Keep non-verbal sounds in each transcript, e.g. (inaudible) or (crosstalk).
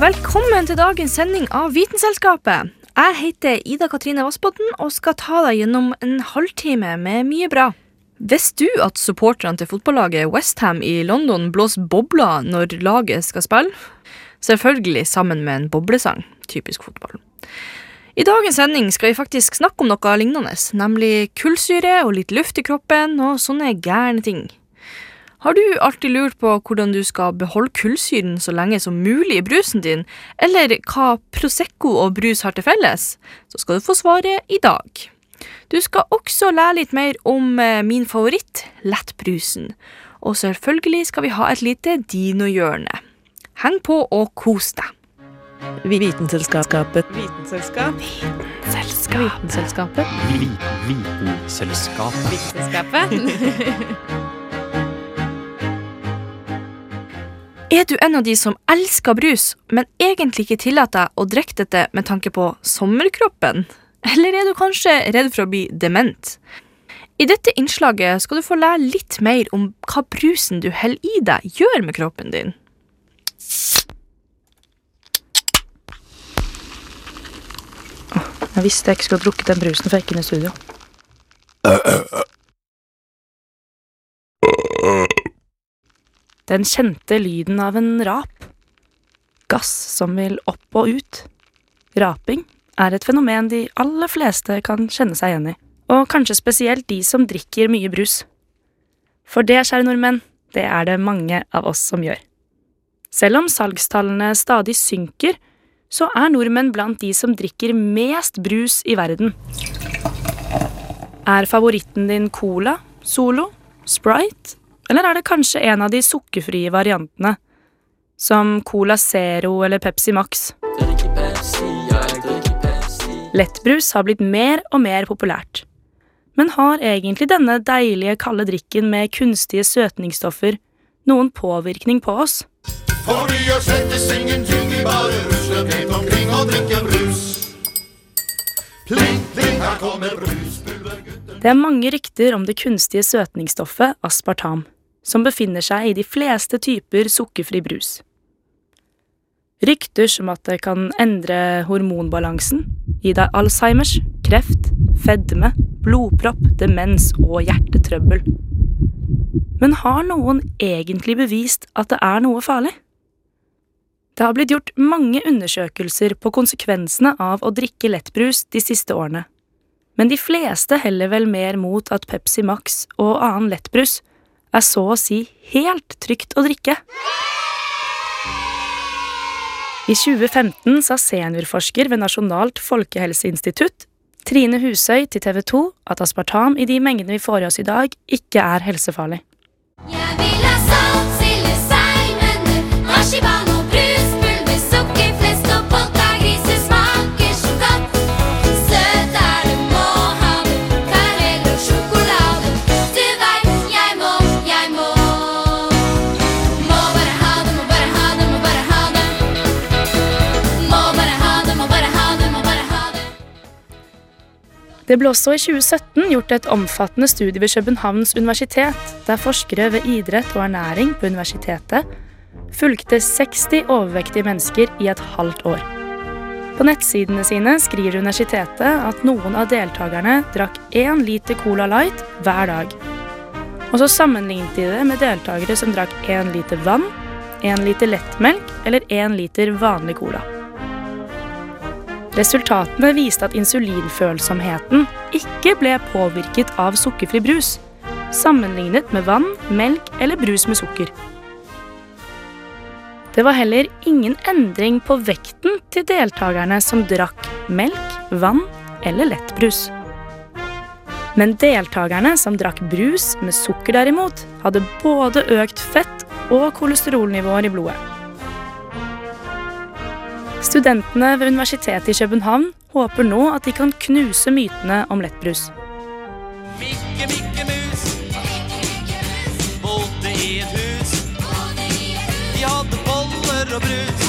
Velkommen til dagens sending av Vitenselskapet. Jeg heter Ida Katrine Vassbotn og skal ta deg gjennom en halvtime med mye bra. Visste du at supporterne til fotballaget Westham i London blåser bobler når laget skal spille? Selvfølgelig sammen med en boblesang. Typisk fotball. I dagens sending skal vi faktisk snakke om noe lignende, nemlig kullsyre og litt luft i kroppen og sånne gærne ting. Har du alltid lurt på hvordan du skal beholde kullsyren så lenge som mulig i brusen din, eller hva Prosecco og brus har til felles? Så skal du få svaret i dag. Du skal også lære litt mer om eh, min favoritt, lettbrusen. Og selvfølgelig skal vi ha et lite dinohjørne. Heng på og kos deg. Vitenselskapet. Vitenselskapet. Vitenselskapet. Vitenselskapet. Vitenselskapet. Vitenskapet. Er du en av de som elsker brus, men egentlig ikke tillater deg å drikke dette med tanke på sommerkroppen? Eller er du kanskje redd for å bli dement? I dette innslaget skal du få lære litt mer om hva brusen du heller i deg, gjør med kroppen din. Jeg visste jeg ikke skulle ha drukket den brusen før jeg gikk inn i studio. Den kjente lyden av en rap. Gass som vil opp og ut. Raping er et fenomen de aller fleste kan kjenne seg igjen i, og kanskje spesielt de som drikker mye brus. For det, kjære nordmenn, det er det mange av oss som gjør. Selv om salgstallene stadig synker, så er nordmenn blant de som drikker mest brus i verden. Er favoritten din Cola, Solo, Sprite, eller er det kanskje en av de sukkerfrie variantene, som Cola Zero eller Pepsi Max? Lettbrus har blitt mer og mer populært. Men har egentlig denne deilige, kalde drikken med kunstige søtningsstoffer noen påvirkning på oss? For vi gjør slettes ingenting, vi bare rusler pent omkring og drikker brus. Pling, pling, her kommer bruspulvergutten. Det er mange rykter om det kunstige søtningsstoffet aspartam, som befinner seg i de fleste typer sukkerfri brus. Rykter som at det kan endre hormonbalansen, gi deg Alzheimers, kreft, fedme, blodpropp, demens og hjertetrøbbel. Men har noen egentlig bevist at det er noe farlig? Det har blitt gjort mange undersøkelser på konsekvensene av å drikke lettbrus de siste årene. Men de fleste heller vel mer mot at Pepsi Max og annen lettbrus er så å si helt trygt å drikke. I 2015 sa seniorforsker ved Nasjonalt folkehelseinstitutt Trine Husøy til TV 2 at aspartam i de mengdene vi får i oss i dag, ikke er helsefarlig. Jeg vil ha salt, Det ble også i 2017 gjort et omfattende studie ved Københavns universitet, der forskere ved idrett og ernæring på universitetet fulgte 60 overvektige mennesker i et halvt år. På nettsidene sine skriver universitetet at noen av deltakerne drakk én liter Cola Light hver dag. Og så sammenlignet de det med deltakere som drakk én liter vann, én liter lettmelk eller én liter vanlig cola. Resultatene viste at insulinfølsomheten ikke ble påvirket av sukkerfri brus, sammenlignet med vann, melk eller brus med sukker. Det var heller ingen endring på vekten til deltakerne som drakk melk, vann eller lettbrus. Men deltakerne som drakk brus med sukker derimot, hadde både økt fett og kolesterolnivåer i blodet. Studentene ved Universitetet i København håper nå at de kan knuse mytene om lettbrus. Mikke, Mikke Mus bodde i et hus. De hadde boller og brus.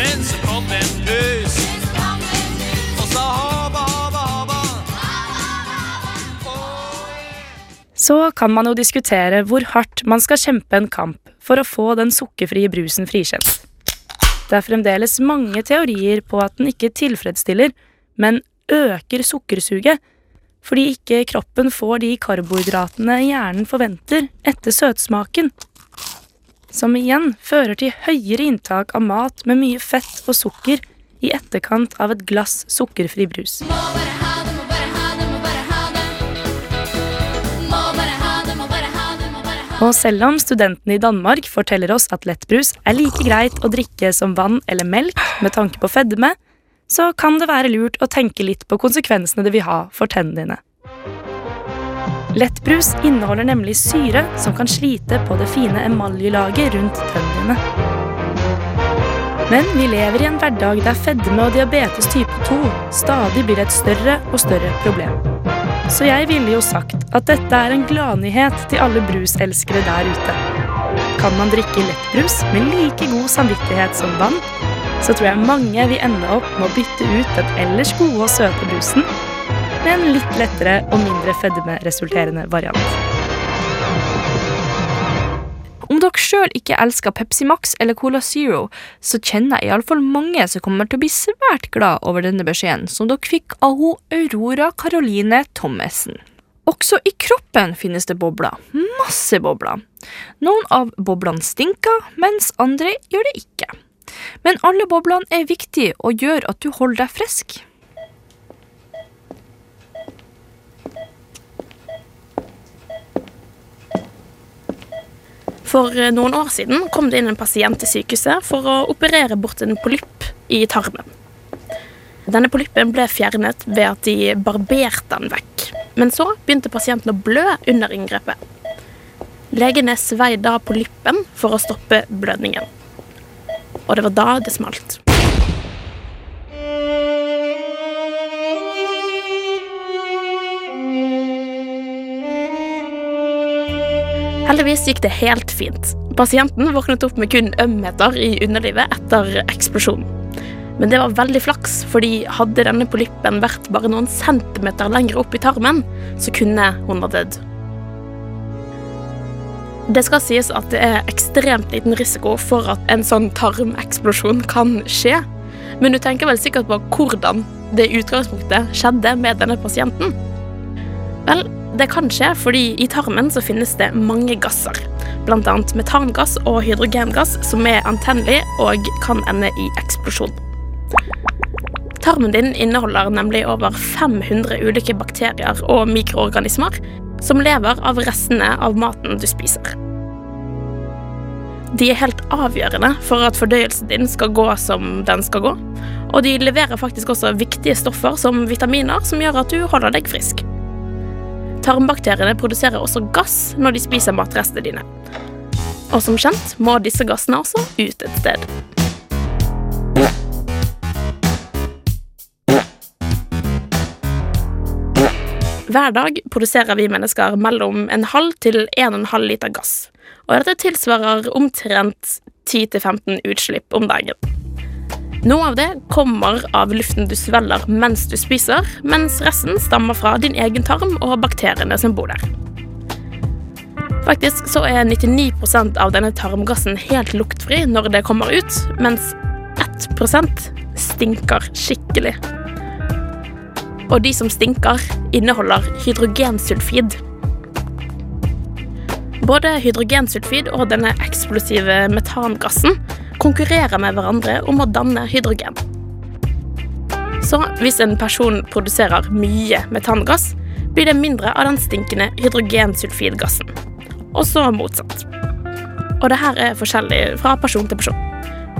Men så kom det en pus og sa haba, haba, haba. Så kan man jo diskutere hvor hardt man skal kjempe en kamp for å få den sukkerfrie brusen frikjent. Det er fremdeles mange teorier på at den ikke tilfredsstiller, men øker sukkersuget, fordi ikke kroppen får de karbohydratene hjernen forventer etter søtsmaken. Som igjen fører til høyere inntak av mat med mye fett og sukker i etterkant av et glass sukkerfri brus. Må bare ha Og selv om studentene i Danmark forteller oss at lettbrus er like greit å drikke som vann eller melk med tanke på fedme, så kan det være lurt å tenke litt på konsekvensene det vil ha for tennene dine. Lettbrus inneholder nemlig syre som kan slite på det fine emaljelaget rundt tennene dine. Men vi lever i en hverdag der fedme og diabetes type 2 stadig blir et større og større problem. Så jeg ville jo sagt at dette er en gladnyhet til alle bruselskere der ute. Kan man drikke lettbrus med like god samvittighet som vann, så tror jeg mange vil ende opp med å bytte ut den ellers gode og søte brusen med en litt lettere og mindre fedmeresulterende variant. Sjøl ikke elsker Pepsi Max eller Cola Zero, så kjenner jeg iallfall mange som kommer til å bli svært glad over denne beskjeden som dere fikk av ho Aurora Caroline Thommessen. Også i kroppen finnes det bobler. Masse bobler. Noen av boblene stinker, mens andre gjør det ikke. Men alle boblene er viktige og gjør at du holder deg frisk. For eh, noen år siden kom det inn en pasient til sykehuset for å operere bort en polypp i tarmen. Denne polyppen ble fjernet ved at de barberte den vekk. Men så begynte pasienten å blø under inngrepet. Legene svei da polyppen for å stoppe blødningen. Og det var da det smalt. Heldigvis gikk det helt fint. Pasienten våknet opp med kun ømheter i underlivet etter eksplosjonen. Men det var veldig flaks, fordi hadde denne polyppen vært bare noen centimeter lenger opp i tarmen, så kunne hun ha dødd. Det skal sies at det er ekstremt liten risiko for at en sånn tarmeksplosjon kan skje. Men du tenker vel sikkert på hvordan det utgangspunktet skjedde med denne pasienten? Vel, det kan skje fordi i tarmen så finnes det mange gasser. Annet metangass og hydrogengass som er antennelig og kan ende i eksplosjon. Tarmen din inneholder nemlig over 500 ulike bakterier og mikroorganismer som lever av restene av maten du spiser. De er helt avgjørende for at fordøyelsen din skal gå som den skal gå, og de leverer faktisk også viktige stoffer som vitaminer som gjør at du holder deg frisk. Tarmbakteriene produserer også gass når de spiser matrestene dine. Og som kjent må disse gassene også ut et sted. Hver dag produserer vi mennesker mellom en halv til en og en halv liter gass. Og dette tilsvarer omtrent 10-15 utslipp om dagen. Noe av det kommer av luften du svelger mens du spiser, mens resten stammer fra din egen tarm og bakteriene som bor der. Faktisk så er 99% av denne tarmgassen helt luktfri når det kommer ut, mens 1% stinker skikkelig. Og de som stinker, inneholder hydrogensulfid. Både hydrogensulfid og denne eksplosive metangassen konkurrerer med hverandre om å danne hydrogen. Så hvis en person produserer mye metangass, blir det mindre av den stinkende hydrogensulfidgassen. Og så motsatt. Og det her er forskjellig fra person til person.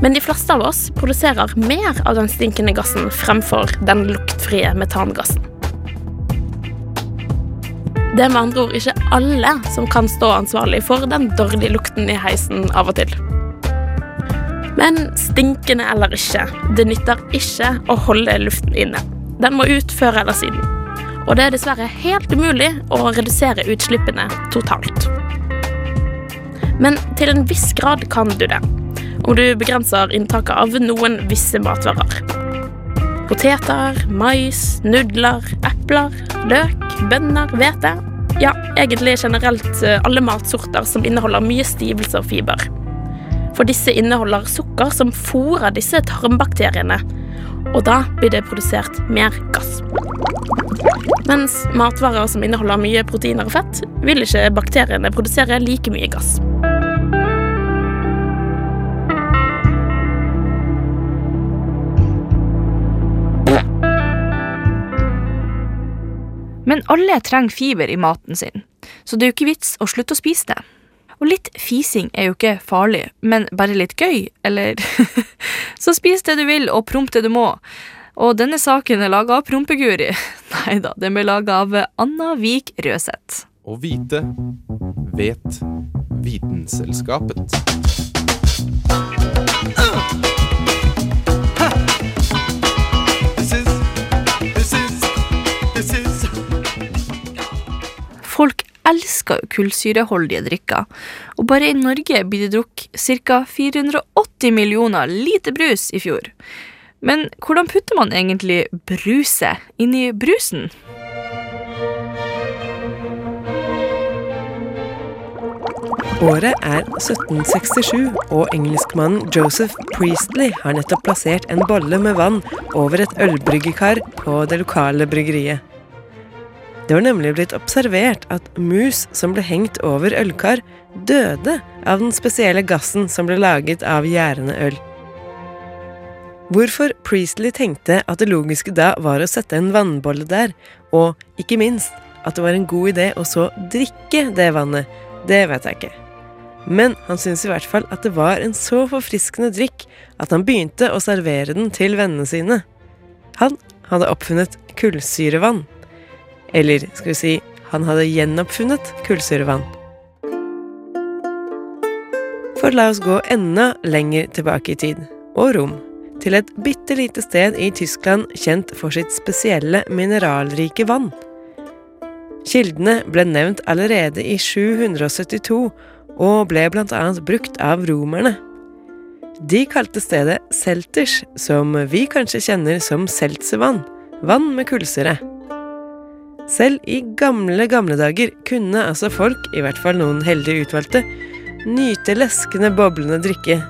Men de fleste av oss produserer mer av den stinkende gassen fremfor den luktfrie metangassen. Det er med andre ord ikke alle som kan stå ansvarlig for den dårlige lukten i heisen av og til. Men stinkende eller ikke, det nytter ikke å holde luften inne. Den må ut før eller siden. Og det er dessverre helt umulig å redusere utslippene totalt. Men til en viss grad kan du det, om du begrenser inntaket av noen visse matvarer. Poteter, mais, nudler, epler, løk, bønner, hvete. Ja, egentlig generelt eh, alle matsorter som inneholder mye stivelse og fiber. For disse inneholder sukker som fôrer disse tarmbakteriene, og da blir det produsert mer gass. Mens matvarer som inneholder mye proteiner og fett, vil ikke bakteriene produsere like mye gass. Men alle trenger fiber i maten sin, så det er jo ikke vits å slutte å spise det. Og litt fising er jo ikke farlig, men bare litt gøy, eller (laughs) Så spis det du vil, og promp det du må. Og denne saken er laga av Prompeguri. (laughs) Nei da, den ble laga av Anna Vik Røseth. Å vite vet Vitenselskapet. This elsker kullsyreholdige drikker, og bare i Norge blir det drukket ca. 480 millioner liter brus i fjor. Men hvordan putter man egentlig bruset inn i brusen? Året er 1767, og engelskmannen Joseph Priestley har nettopp plassert en bolle med vann over et ølbryggekar på det lokale bryggeriet. Det var nemlig blitt observert at mus som ble hengt over ølkar, døde av den spesielle gassen som ble laget av gjærende øl. Hvorfor Priestley tenkte at det logiske da var å sette en vannbolle der, og ikke minst at det var en god idé å så drikke det vannet, det vet jeg ikke. Men han syntes i hvert fall at det var en så forfriskende drikk at han begynte å servere den til vennene sine. Han hadde oppfunnet kullsyrevann. Eller skal vi si, han hadde gjenoppfunnet kullsyrevann. For la oss gå enda lenger tilbake i tid, og rom, til et bitte lite sted i Tyskland kjent for sitt spesielle mineralrike vann. Kildene ble nevnt allerede i 772 og ble annet brukt av romerne. De kalte stedet Selters, som vi kanskje kjenner som seltservann, vann med kullsyre. Selv i gamle, gamle dager kunne altså folk, i hvert fall noen heldige utvalgte, nyte leskende, boblende drikke.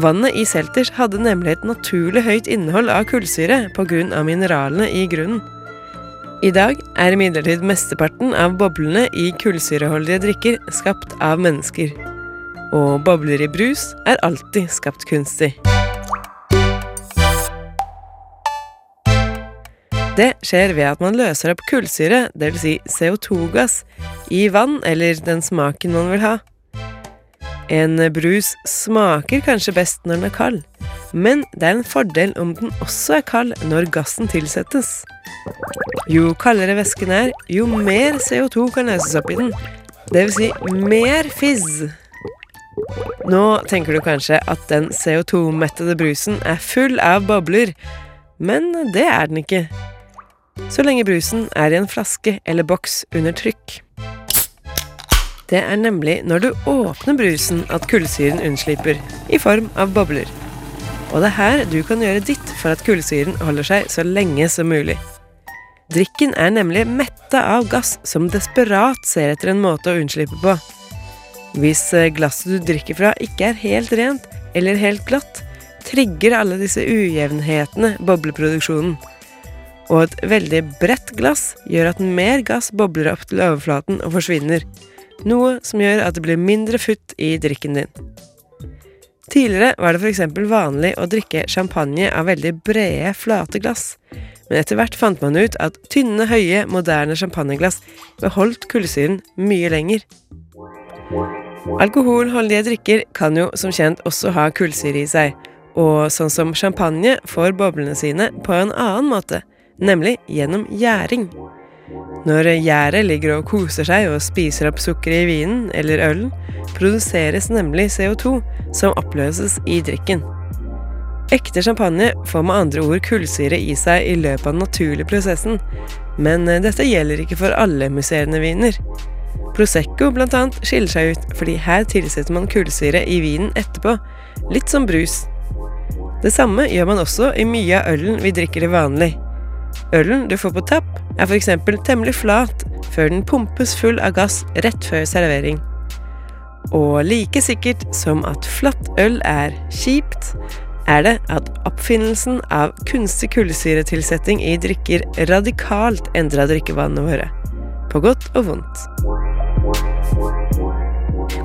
Vannet i Selters hadde nemlig et naturlig høyt innhold av kullsyre pga. mineralene i grunnen. I dag er imidlertid mesteparten av boblene i kullsyreholdige drikker skapt av mennesker. Og bobler i brus er alltid skapt kunstig. Det skjer ved at man løser opp kullsyre, dvs. Si CO2-gass, i vann eller den smaken man vil ha. En brus smaker kanskje best når den er kald, men det er en fordel om den også er kald når gassen tilsettes. Jo kaldere væsken er, jo mer CO2 kan løses opp i den. Det vil si mer fizz. Nå tenker du kanskje at den CO2-mettede brusen er full av bobler, men det er den ikke. Så lenge brusen er i en flaske eller boks under trykk. Det er nemlig når du åpner brusen at kullsyren unnslipper, i form av bobler. Og det er her du kan gjøre ditt for at kullsyren holder seg så lenge som mulig. Drikken er nemlig metta av gass som desperat ser etter en måte å unnslippe på. Hvis eh, glasset du drikker fra ikke er helt rent eller helt glatt, trigger alle disse ujevnhetene bobleproduksjonen. Og et veldig bredt glass gjør at mer gass bobler opp til overflaten og forsvinner, noe som gjør at det blir mindre futt i drikken din. Tidligere var det f.eks. vanlig å drikke champagne av veldig brede, flate glass, men etter hvert fant man ut at tynne, høye, moderne champagneglass beholdt kullsyren mye lenger. Alkoholholdige drikker kan jo som kjent også ha kullsyre i seg, og sånn som champagne får boblene sine på en annen måte, nemlig gjennom gjæring. Når gjæret ligger og koser seg og spiser opp sukkeret i vinen eller ølen, produseres nemlig CO2 som oppløses i drikken. Ekte champagne får med andre ord kullsyre i seg i løpet av den naturlige prosessen, men dette gjelder ikke for alle musserende viner. Prosecco annet skiller seg ut, fordi her tilsetter man kullsyre i vinen etterpå, litt som brus. Det samme gjør man også i mye av ølen vi drikker til vanlig. Ølen du får på tapp, er f.eks. temmelig flat før den pumpes full av gass rett før servering. Og like sikkert som at flatt øl er kjipt, er det at oppfinnelsen av kunstig kullsyretilsetting i drikker radikalt endra drikkevanene våre. På godt og vondt.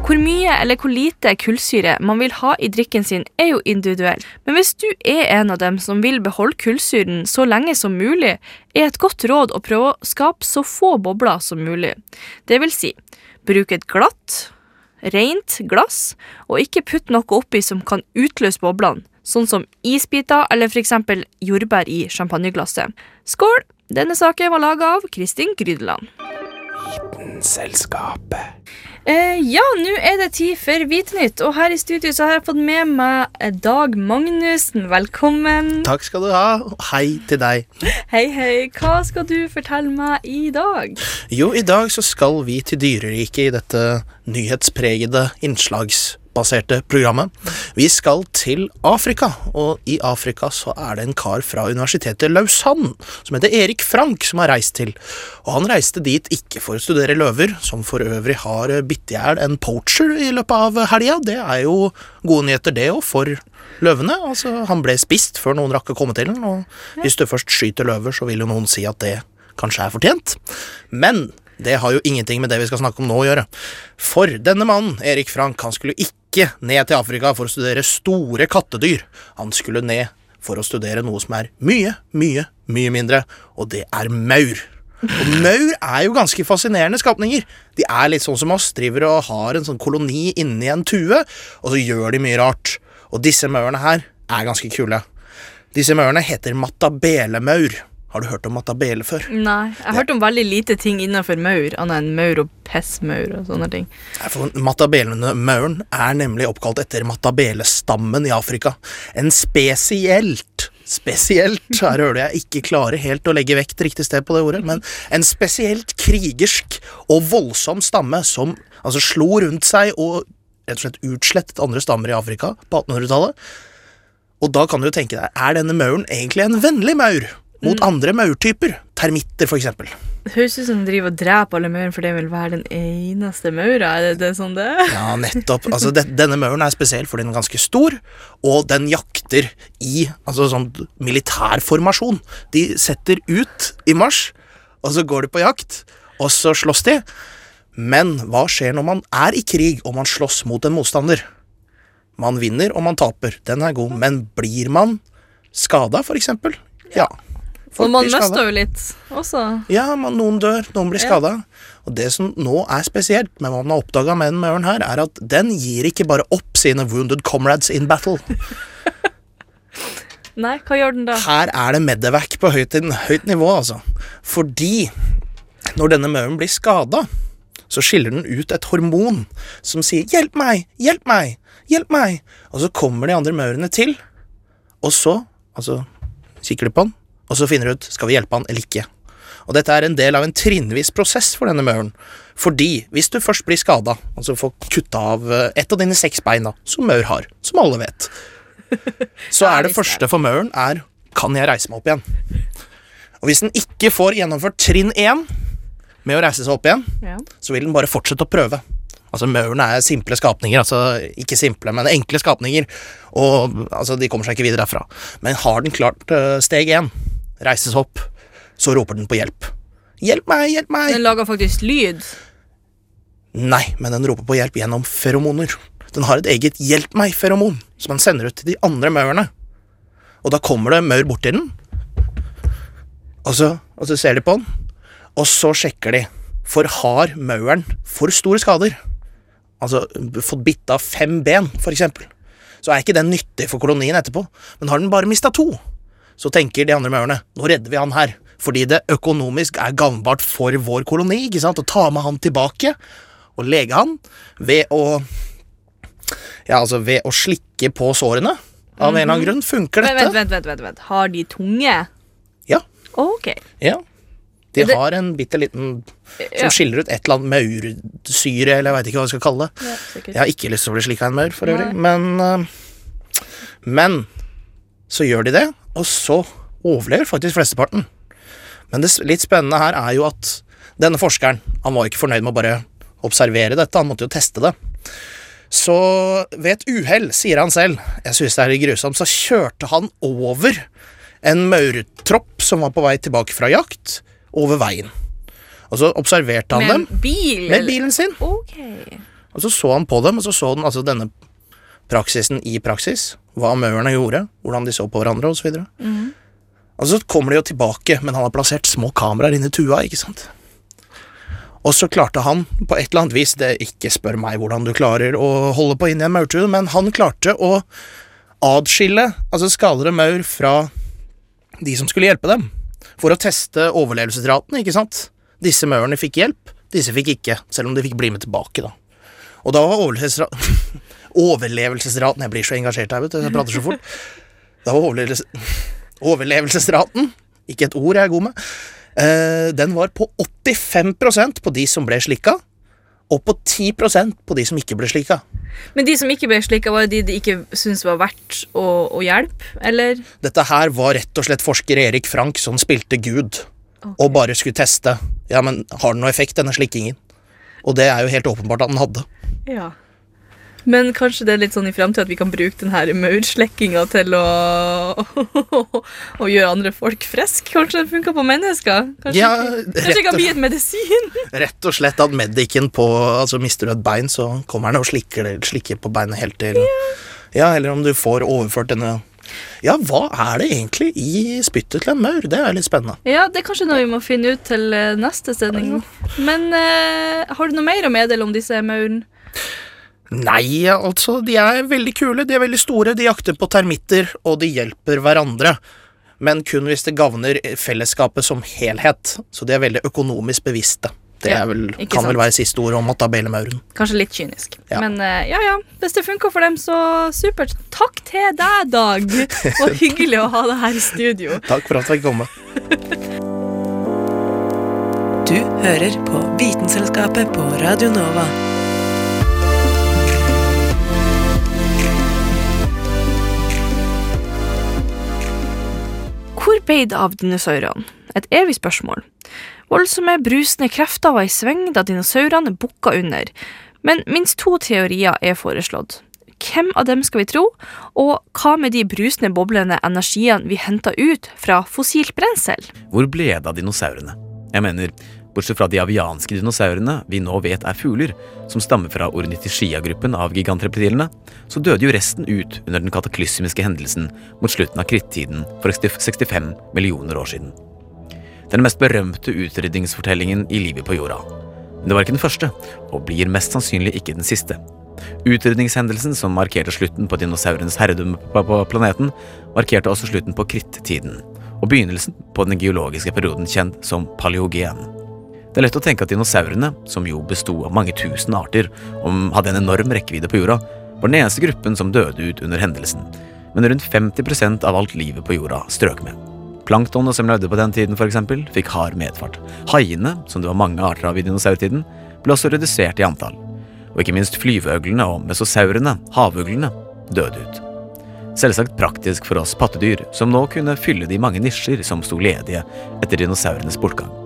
Hvor mye eller hvor lite kullsyre man vil ha i drikken sin, er jo individuelt. Men hvis du er en av dem som vil beholde kullsyren så lenge som mulig, er et godt råd å prøve å skape så få bobler som mulig. Det vil si, bruk et glatt, rent glass, og ikke putt noe oppi som kan utløse boblene, sånn som isbiter eller f.eks. jordbær i champagneglasset. Skål! Denne saken var laga av Kristin Grydeland. Selskapet. Eh, ja, nå er det tid for Vitenytt, og her i studio så har jeg fått med meg eh, Dag Magnussen. Velkommen. Takk skal du ha. Hei til deg. Hei, hei. Hva skal du fortelle meg i dag? Jo, i dag så skal vi til dyreriket i dette nyhetspregede innslagsbaserte programmet. Vi skal til Afrika, og i Afrika så er det en kar fra universitetet Lausanne som heter Erik Frank, som har reist til. Og han reiste dit ikke for å studere løver, som for øvrig har bitt i hjel en poacher i løpet av helga. Det er jo gode nyheter, det òg, for løvene. Altså, han ble spist før noen rakk å komme til den, og hvis du først skyter løver, så vil jo noen si at det kanskje er fortjent. Men det har jo ingenting med det vi skal snakke om nå å gjøre. For denne mannen, Erik Frank, han skulle ikke ned til Afrika for å studere store kattedyr. Han skulle ned for å studere noe som er mye, mye, mye mindre, og det er maur. Og maur er jo ganske fascinerende skapninger. De er litt sånn som oss, driver og har en sånn koloni inni en tue, og så gjør de mye rart. Og disse maurene her er ganske kule. Disse maurene heter matabelemaur. Har du hørt om matabele før? Nei, jeg har hørt om veldig lite ting innenfor maur, annet enn maur og pessmaur og sånne ting. Matabelmauren er nemlig oppkalt etter matabelestammen i Afrika. En spesielt Spesielt, her hører du jeg ikke klarer helt å legge vekt riktig sted på det ordet, men en spesielt krigersk og voldsom stamme som altså slo rundt seg og rett og slett utslettet andre stammer i Afrika på 1800-tallet. Og da kan du jo tenke deg, er denne mauren egentlig en vennlig maur mot andre maurtyper? Termitter. Det høres ut som den driver og dreper alle maurene, for det vil være den eneste maura. Er det, det sånn det? Ja, nettopp. Altså, det, denne mauren er spesiell fordi den er ganske stor, og den jakter i altså, sånn militærformasjon. De setter ut i marsj, og så går de på jakt, og så slåss de. Men hva skjer når man er i krig og man slåss mot en motstander? Man vinner og man taper. Den er god. Men blir man skada, for eksempel? Ja. Og man mister jo litt også. Ja, man, noen dør, noen blir Ja. Og det som nå er spesielt med hva man har oppdaga med den mauren her, er at den gir ikke bare opp sine wounded comrades in battle. (laughs) Nei, hva gjør den da? Her er det medevac på høyt, høyt nivå, altså. Fordi når denne mauren blir skada, så skiller den ut et hormon som sier 'hjelp meg, hjelp meg, hjelp meg'. Og så kommer de andre maurene til, og så altså, kikker de på den, og så finner du ut skal vi hjelpe han eller ikke. Og dette er en del av en trinnvis prosess for denne mauren. Fordi hvis du først blir skada, altså får kutta av et ett av dine seks bein, da, som maur har, som alle vet, (laughs) så er det første for mauren er kan jeg reise meg opp igjen. Og hvis den ikke får gjennomført trinn én med å reise seg opp igjen, Ja. så vil den bare fortsette å prøve. Altså Maurene er simple skapninger, altså ikke simple, men enkle skapninger. Og altså, de kommer seg ikke videre derfra. Men har den klart uh, steg én, reise seg opp, så roper den på hjelp. Hjelp meg, hjelp meg! Den lager faktisk lyd. Nei, men den roper på hjelp gjennom feromoner. Den har et eget 'hjelp meg'-feromon som den sender ut til de andre maurene. Og da kommer det maur bort til den, og så, og så ser de på den, og så sjekker de. For har mauren for store skader, altså fått bitt av fem ben, for eksempel, så er ikke den nyttig for kolonien etterpå. Men har den bare mista to, så tenker de andre maurene nå redder vi han her, fordi det økonomisk er gagnbart for vår koloni ikke sant? å ta med han tilbake og lege han ved å Ja, altså ved å slikke på sårene. Av en eller annen grunn funker Vent, dette. vent, vent, vent, vent. Har de tunge? Ja. Ok. Ja. De Det- har en bitte liten som skiller ut et eller annet maursyre, eller jeg veit ikke hva vi skal kalle det. Ja. Jeg har ikke lyst til å bli slikka av en maur, for øvrig. Men, eh, men så gjør de det, og så overlever faktisk flesteparten. Men det litt spennende her er jo at denne forskeren Han var ikke fornøyd med å bare observere dette, han måtte jo teste det. Så ved et uhell, sier han selv, jeg synes det er litt grusomt, så kjørte han over en maurtropp som var på vei tilbake fra jakt, over veien. Og så observerte han Med dem bil? med bilen sin. Ok. Og så så han på dem, og så så han altså denne praksisen i praksis. Hva maurene gjorde, hvordan de så på hverandre osv. Mm. Og så kommer de jo tilbake, men han har plassert små kameraer inni tua, ikke sant. Og så klarte han på et eller annet vis, det ikke spør meg hvordan du klarer å holde på inni en maurtue, men han klarte å adskille altså skadede maur fra de som skulle hjelpe dem. For å teste overlevelsesraten, ikke sant. Disse maurene fikk hjelp, disse fikk ikke, selv om de fikk bli med tilbake, da. Og da var overlevelsesra (laughs) overlevelsesraten Jeg blir så engasjert her, vet du, jeg prater så fort. Da var overlevelses overlevelsesraten, ikke et ord jeg er god med, eh, den var på 85% på de som ble slikka, og på 10% på de som ikke ble slikka. Men de som ikke ble slikka, var de de ikke syntes var verdt å, å hjelpe, eller? Dette her var rett og slett forsker Erik Frank som spilte Gud, og bare skulle teste. Ja, men har den noe effekt, denne slikkingen? Og det er jo helt åpenbart at den hadde. Ja. Men kanskje det er litt sånn i fremtiden at vi kan bruke den her maurslekkinga til å, (laughs) å gjøre andre folk friske? Kanskje det funker på mennesker? Kanskje, Ja, kanskje det kan bli et medisin? (laughs) Rett og slett at medicen på Altså mister du et bein, så kommer den og slikker, slikker på beinet helt til Ja, eller om du får overført denne Ja, hva er det egentlig i spyttet til en maur? Det er litt spennende. Ja, det er kanskje noe vi må finne ut til eh, neste sending. Men eh, har du noe mer å meddele om disse maurene? Nei, altså, de er veldig kule, de er veldig store, de jakter på termitter, og de hjelper hverandre. Men kun hvis det gagner fellesskapet som helhet. Så de er veldig økonomisk bevisste. Det er vel, ja, kan vel være siste ord om matabellemauren. Kanskje litt kynisk. Ja. Men eh, ja, ja. Hvis det funker for dem, så supert. Takk til deg, Dag. (laughs) Og hyggelig å ha deg her i studio. Takk for at jeg fikk komme. Du hører på Vitenselskapet på Radio Nova. Hvor ble det av dinosaurene? Et evig spørsmål. Voldsomme, brusende krefter var i sving da dinosaurene bukka under, men minst to teorier er foreslått. Hvem av dem skal vi tro, og hva med de brusende, boblende energiene vi henta ut fra fossilt brensel? Hvor ble det av dinosaurene? Jeg mener, bortsett fra de avianske dinosaurene vi nå vet er fugler, som stammer fra ornithischia-gruppen av gigantreptilene, så døde jo resten ut under den kataklysmiske hendelsen mot slutten av krittiden for 65 millioner år siden. Den mest berømte utrydningsfortellingen i livet på jorda. Men det var ikke den første, og blir mest sannsynlig ikke den siste. Utrydningshendelsen som markerte slutten på dinosaurenes herredømme på planeten, markerte også slutten på krittiden, og begynnelsen på den geologiske perioden kjent som paleogen. Det er lett å tenke at dinosaurene, som jo besto av mange tusen arter og hadde en enorm rekkevidde på jorda, var den eneste gruppen som døde ut under hendelsen, men rundt 50% av alt livet på jorda strøk med. Planktonet som levde på den tiden, for eksempel, fikk hard medfart. Haiene, som det var mange arter av i dinosaurtiden, ble også redusert i antall. Og ikke minst flyveøglene og mesosaurene, havuglene, døde ut. Selvsagt praktisk for oss pattedyr, som nå kunne fylle de mange nisjer som sto ledige etter dinosaurenes bortgang.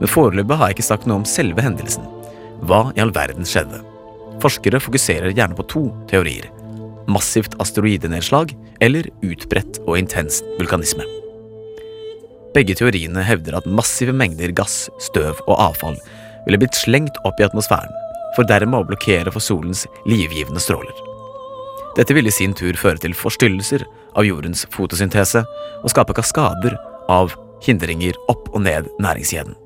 Men foreløpig har jeg ikke sagt noe om selve hendelsen. Hva i all verden skjedde? Forskere fokuserer gjerne på to teorier. Massivt asteroidenedslag eller utbredt og intens vulkanisme. Begge teoriene hevder at massive mengder gass, støv og avfall ville blitt slengt opp i atmosfæren, for dermed å blokkere for solens livgivende stråler. Dette ville i sin tur føre til forstyrrelser av jordens fotosyntese og skape kaskader av hindringer opp og ned næringskjeden.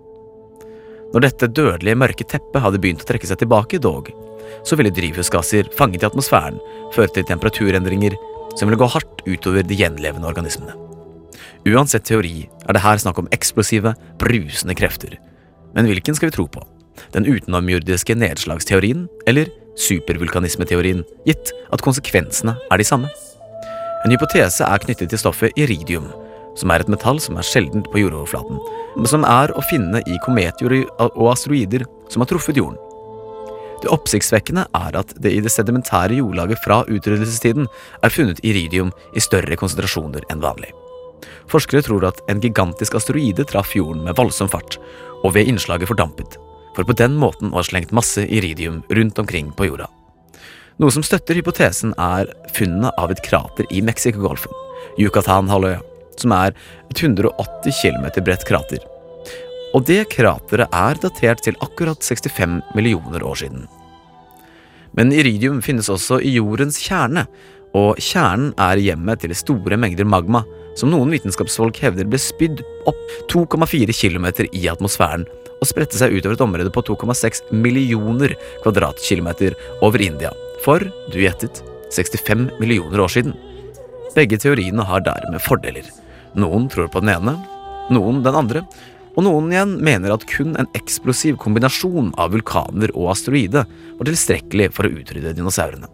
Når dette dødelige mørke teppet hadde begynt å trekke seg tilbake, dog, så ville drivhusgasser fanget i atmosfæren føre til temperaturendringer som ville gå hardt utover de gjenlevende organismene. Uansett teori er det her snakk om eksplosive, brusende krefter. Men hvilken skal vi tro på? Den utenomjordiske nedslagsteorien eller supervulkanismeteorien, gitt at konsekvensene er de samme? En hypotese er knyttet til stoffet iridium, som er et metall som er sjeldent på jordoverflaten, men som er å finne i kometjord og asteroider som har truffet jorden. Det oppsiktsvekkende er at det i det sedimentære jordlaget fra utryddelsestiden er funnet iridium i større konsentrasjoner enn vanlig. Forskere tror at en gigantisk asteroide traff jorden med voldsom fart, og ved innslaget fordampet, for på den måten å ha slengt masse iridium rundt omkring på jorda. Noe som støtter hypotesen, er funnet av et krater i Mexicogolfen, Yucatan-halvøya, som er et 180 km bredt krater. Og det krateret er datert til akkurat 65 millioner år siden. Men iridium finnes også i jordens kjerne, og kjernen er hjemmet til store mengder magma, som noen vitenskapsfolk hevder ble spydd opp 2,4 km i atmosfæren og spredte seg utover et område på 2,6 millioner kvadratkilometer over India for, du gjettet, 65 millioner år siden. Begge teoriene har dermed fordeler. Noen tror på den ene, noen den andre, og noen igjen mener at kun en eksplosiv kombinasjon av vulkaner og asteroide var tilstrekkelig for å utrydde dinosaurene.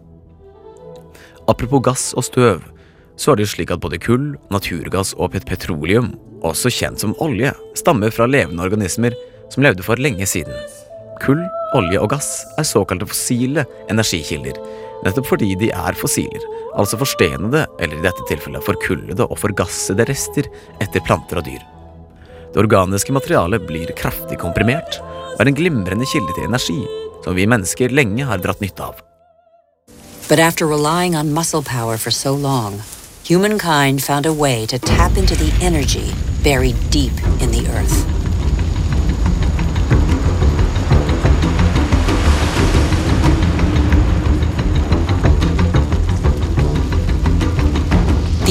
Apropos gass og støv, så er det slik at både kull, naturgass og pet petroleum, også kjent som olje, stammer fra levende organismer som levde for lenge siden. Kull, olje og gass er såkalte fossile energikilder, nettopp fordi de er fossiler, altså forstenede, eller i dette tilfellet forkullede og forgassede rester etter planter og dyr. Det organiske materialet blir kraftig komprimert og er en glimrende kilde til energi, som vi mennesker lenge har dratt nytte av. But after relying on muscle power for so long, humankind found a way to tap into the energy buried deep in the earth.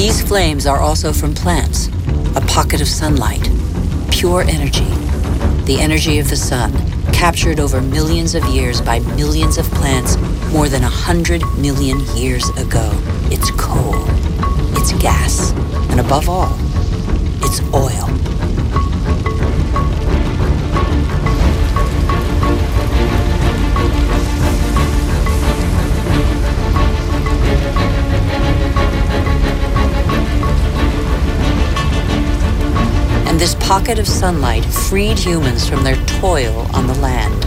These flames are also from plants, a pocket of sunlight, pure energy, the energy of the sun, captured over millions of years by millions of plants more than a hundred million years ago. It's coal, it's gas, and above all, it's oil. This pocket of sunlight freed humans from their toil on the land.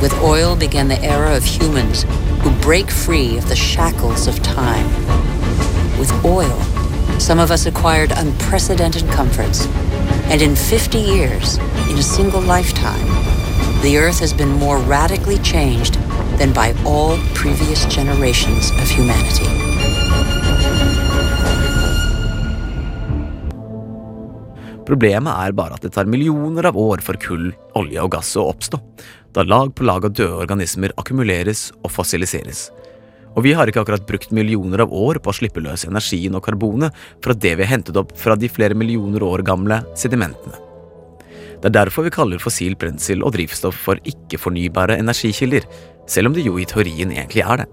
With oil began the era of humans who break free of the shackles of time. With oil, some of us acquired unprecedented comforts. And in 50 years, in a single lifetime, the earth has been more radically changed than by all previous generations of humanity. Problemet er bare at det tar millioner av år for kull, olje og gass å oppstå, da lag på lag av døde organismer akkumuleres og fossiliseres. Og vi har ikke akkurat brukt millioner av år på å slippe løs energien og karbonet fra det vi har hentet opp fra de flere millioner år gamle sedimentene. Det er derfor vi kaller fossil brensel og drivstoff for ikke-fornybare energikilder, selv om det jo i teorien egentlig er det.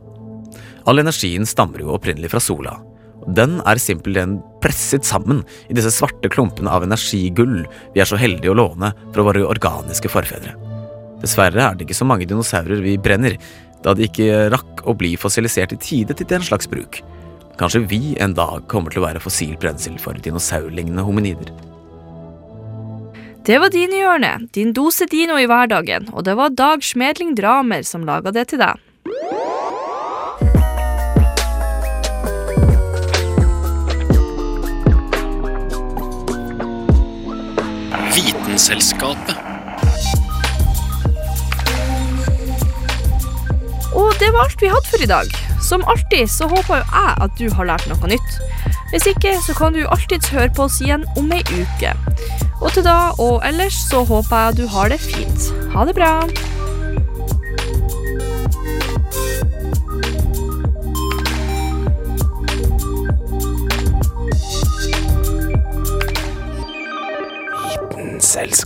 All energien stammer jo opprinnelig fra sola, den er simpelthen presset sammen i disse svarte klumpene av energigull vi er så heldige å låne fra våre organiske forfedre. Dessverre er det ikke så mange dinosaurer vi brenner, da de ikke rakk å bli fossilisert i tide til den slags bruk. Kanskje vi en dag kommer til å være fossilt brensel for dinosaurlignende hominider. Det var Dinihjørnet, din dose dino i hverdagen, og det var Dag Smedling Dramer som laga det til deg. Vitenselskapet. Og det var alt vi hadde for i dag. Som alltid så håper jo jeg at du har lært noe nytt. Hvis ikke så kan du alltids høre på oss igjen om ei uke. Og til da og ellers så håper jeg du har det fint. Ha det bra.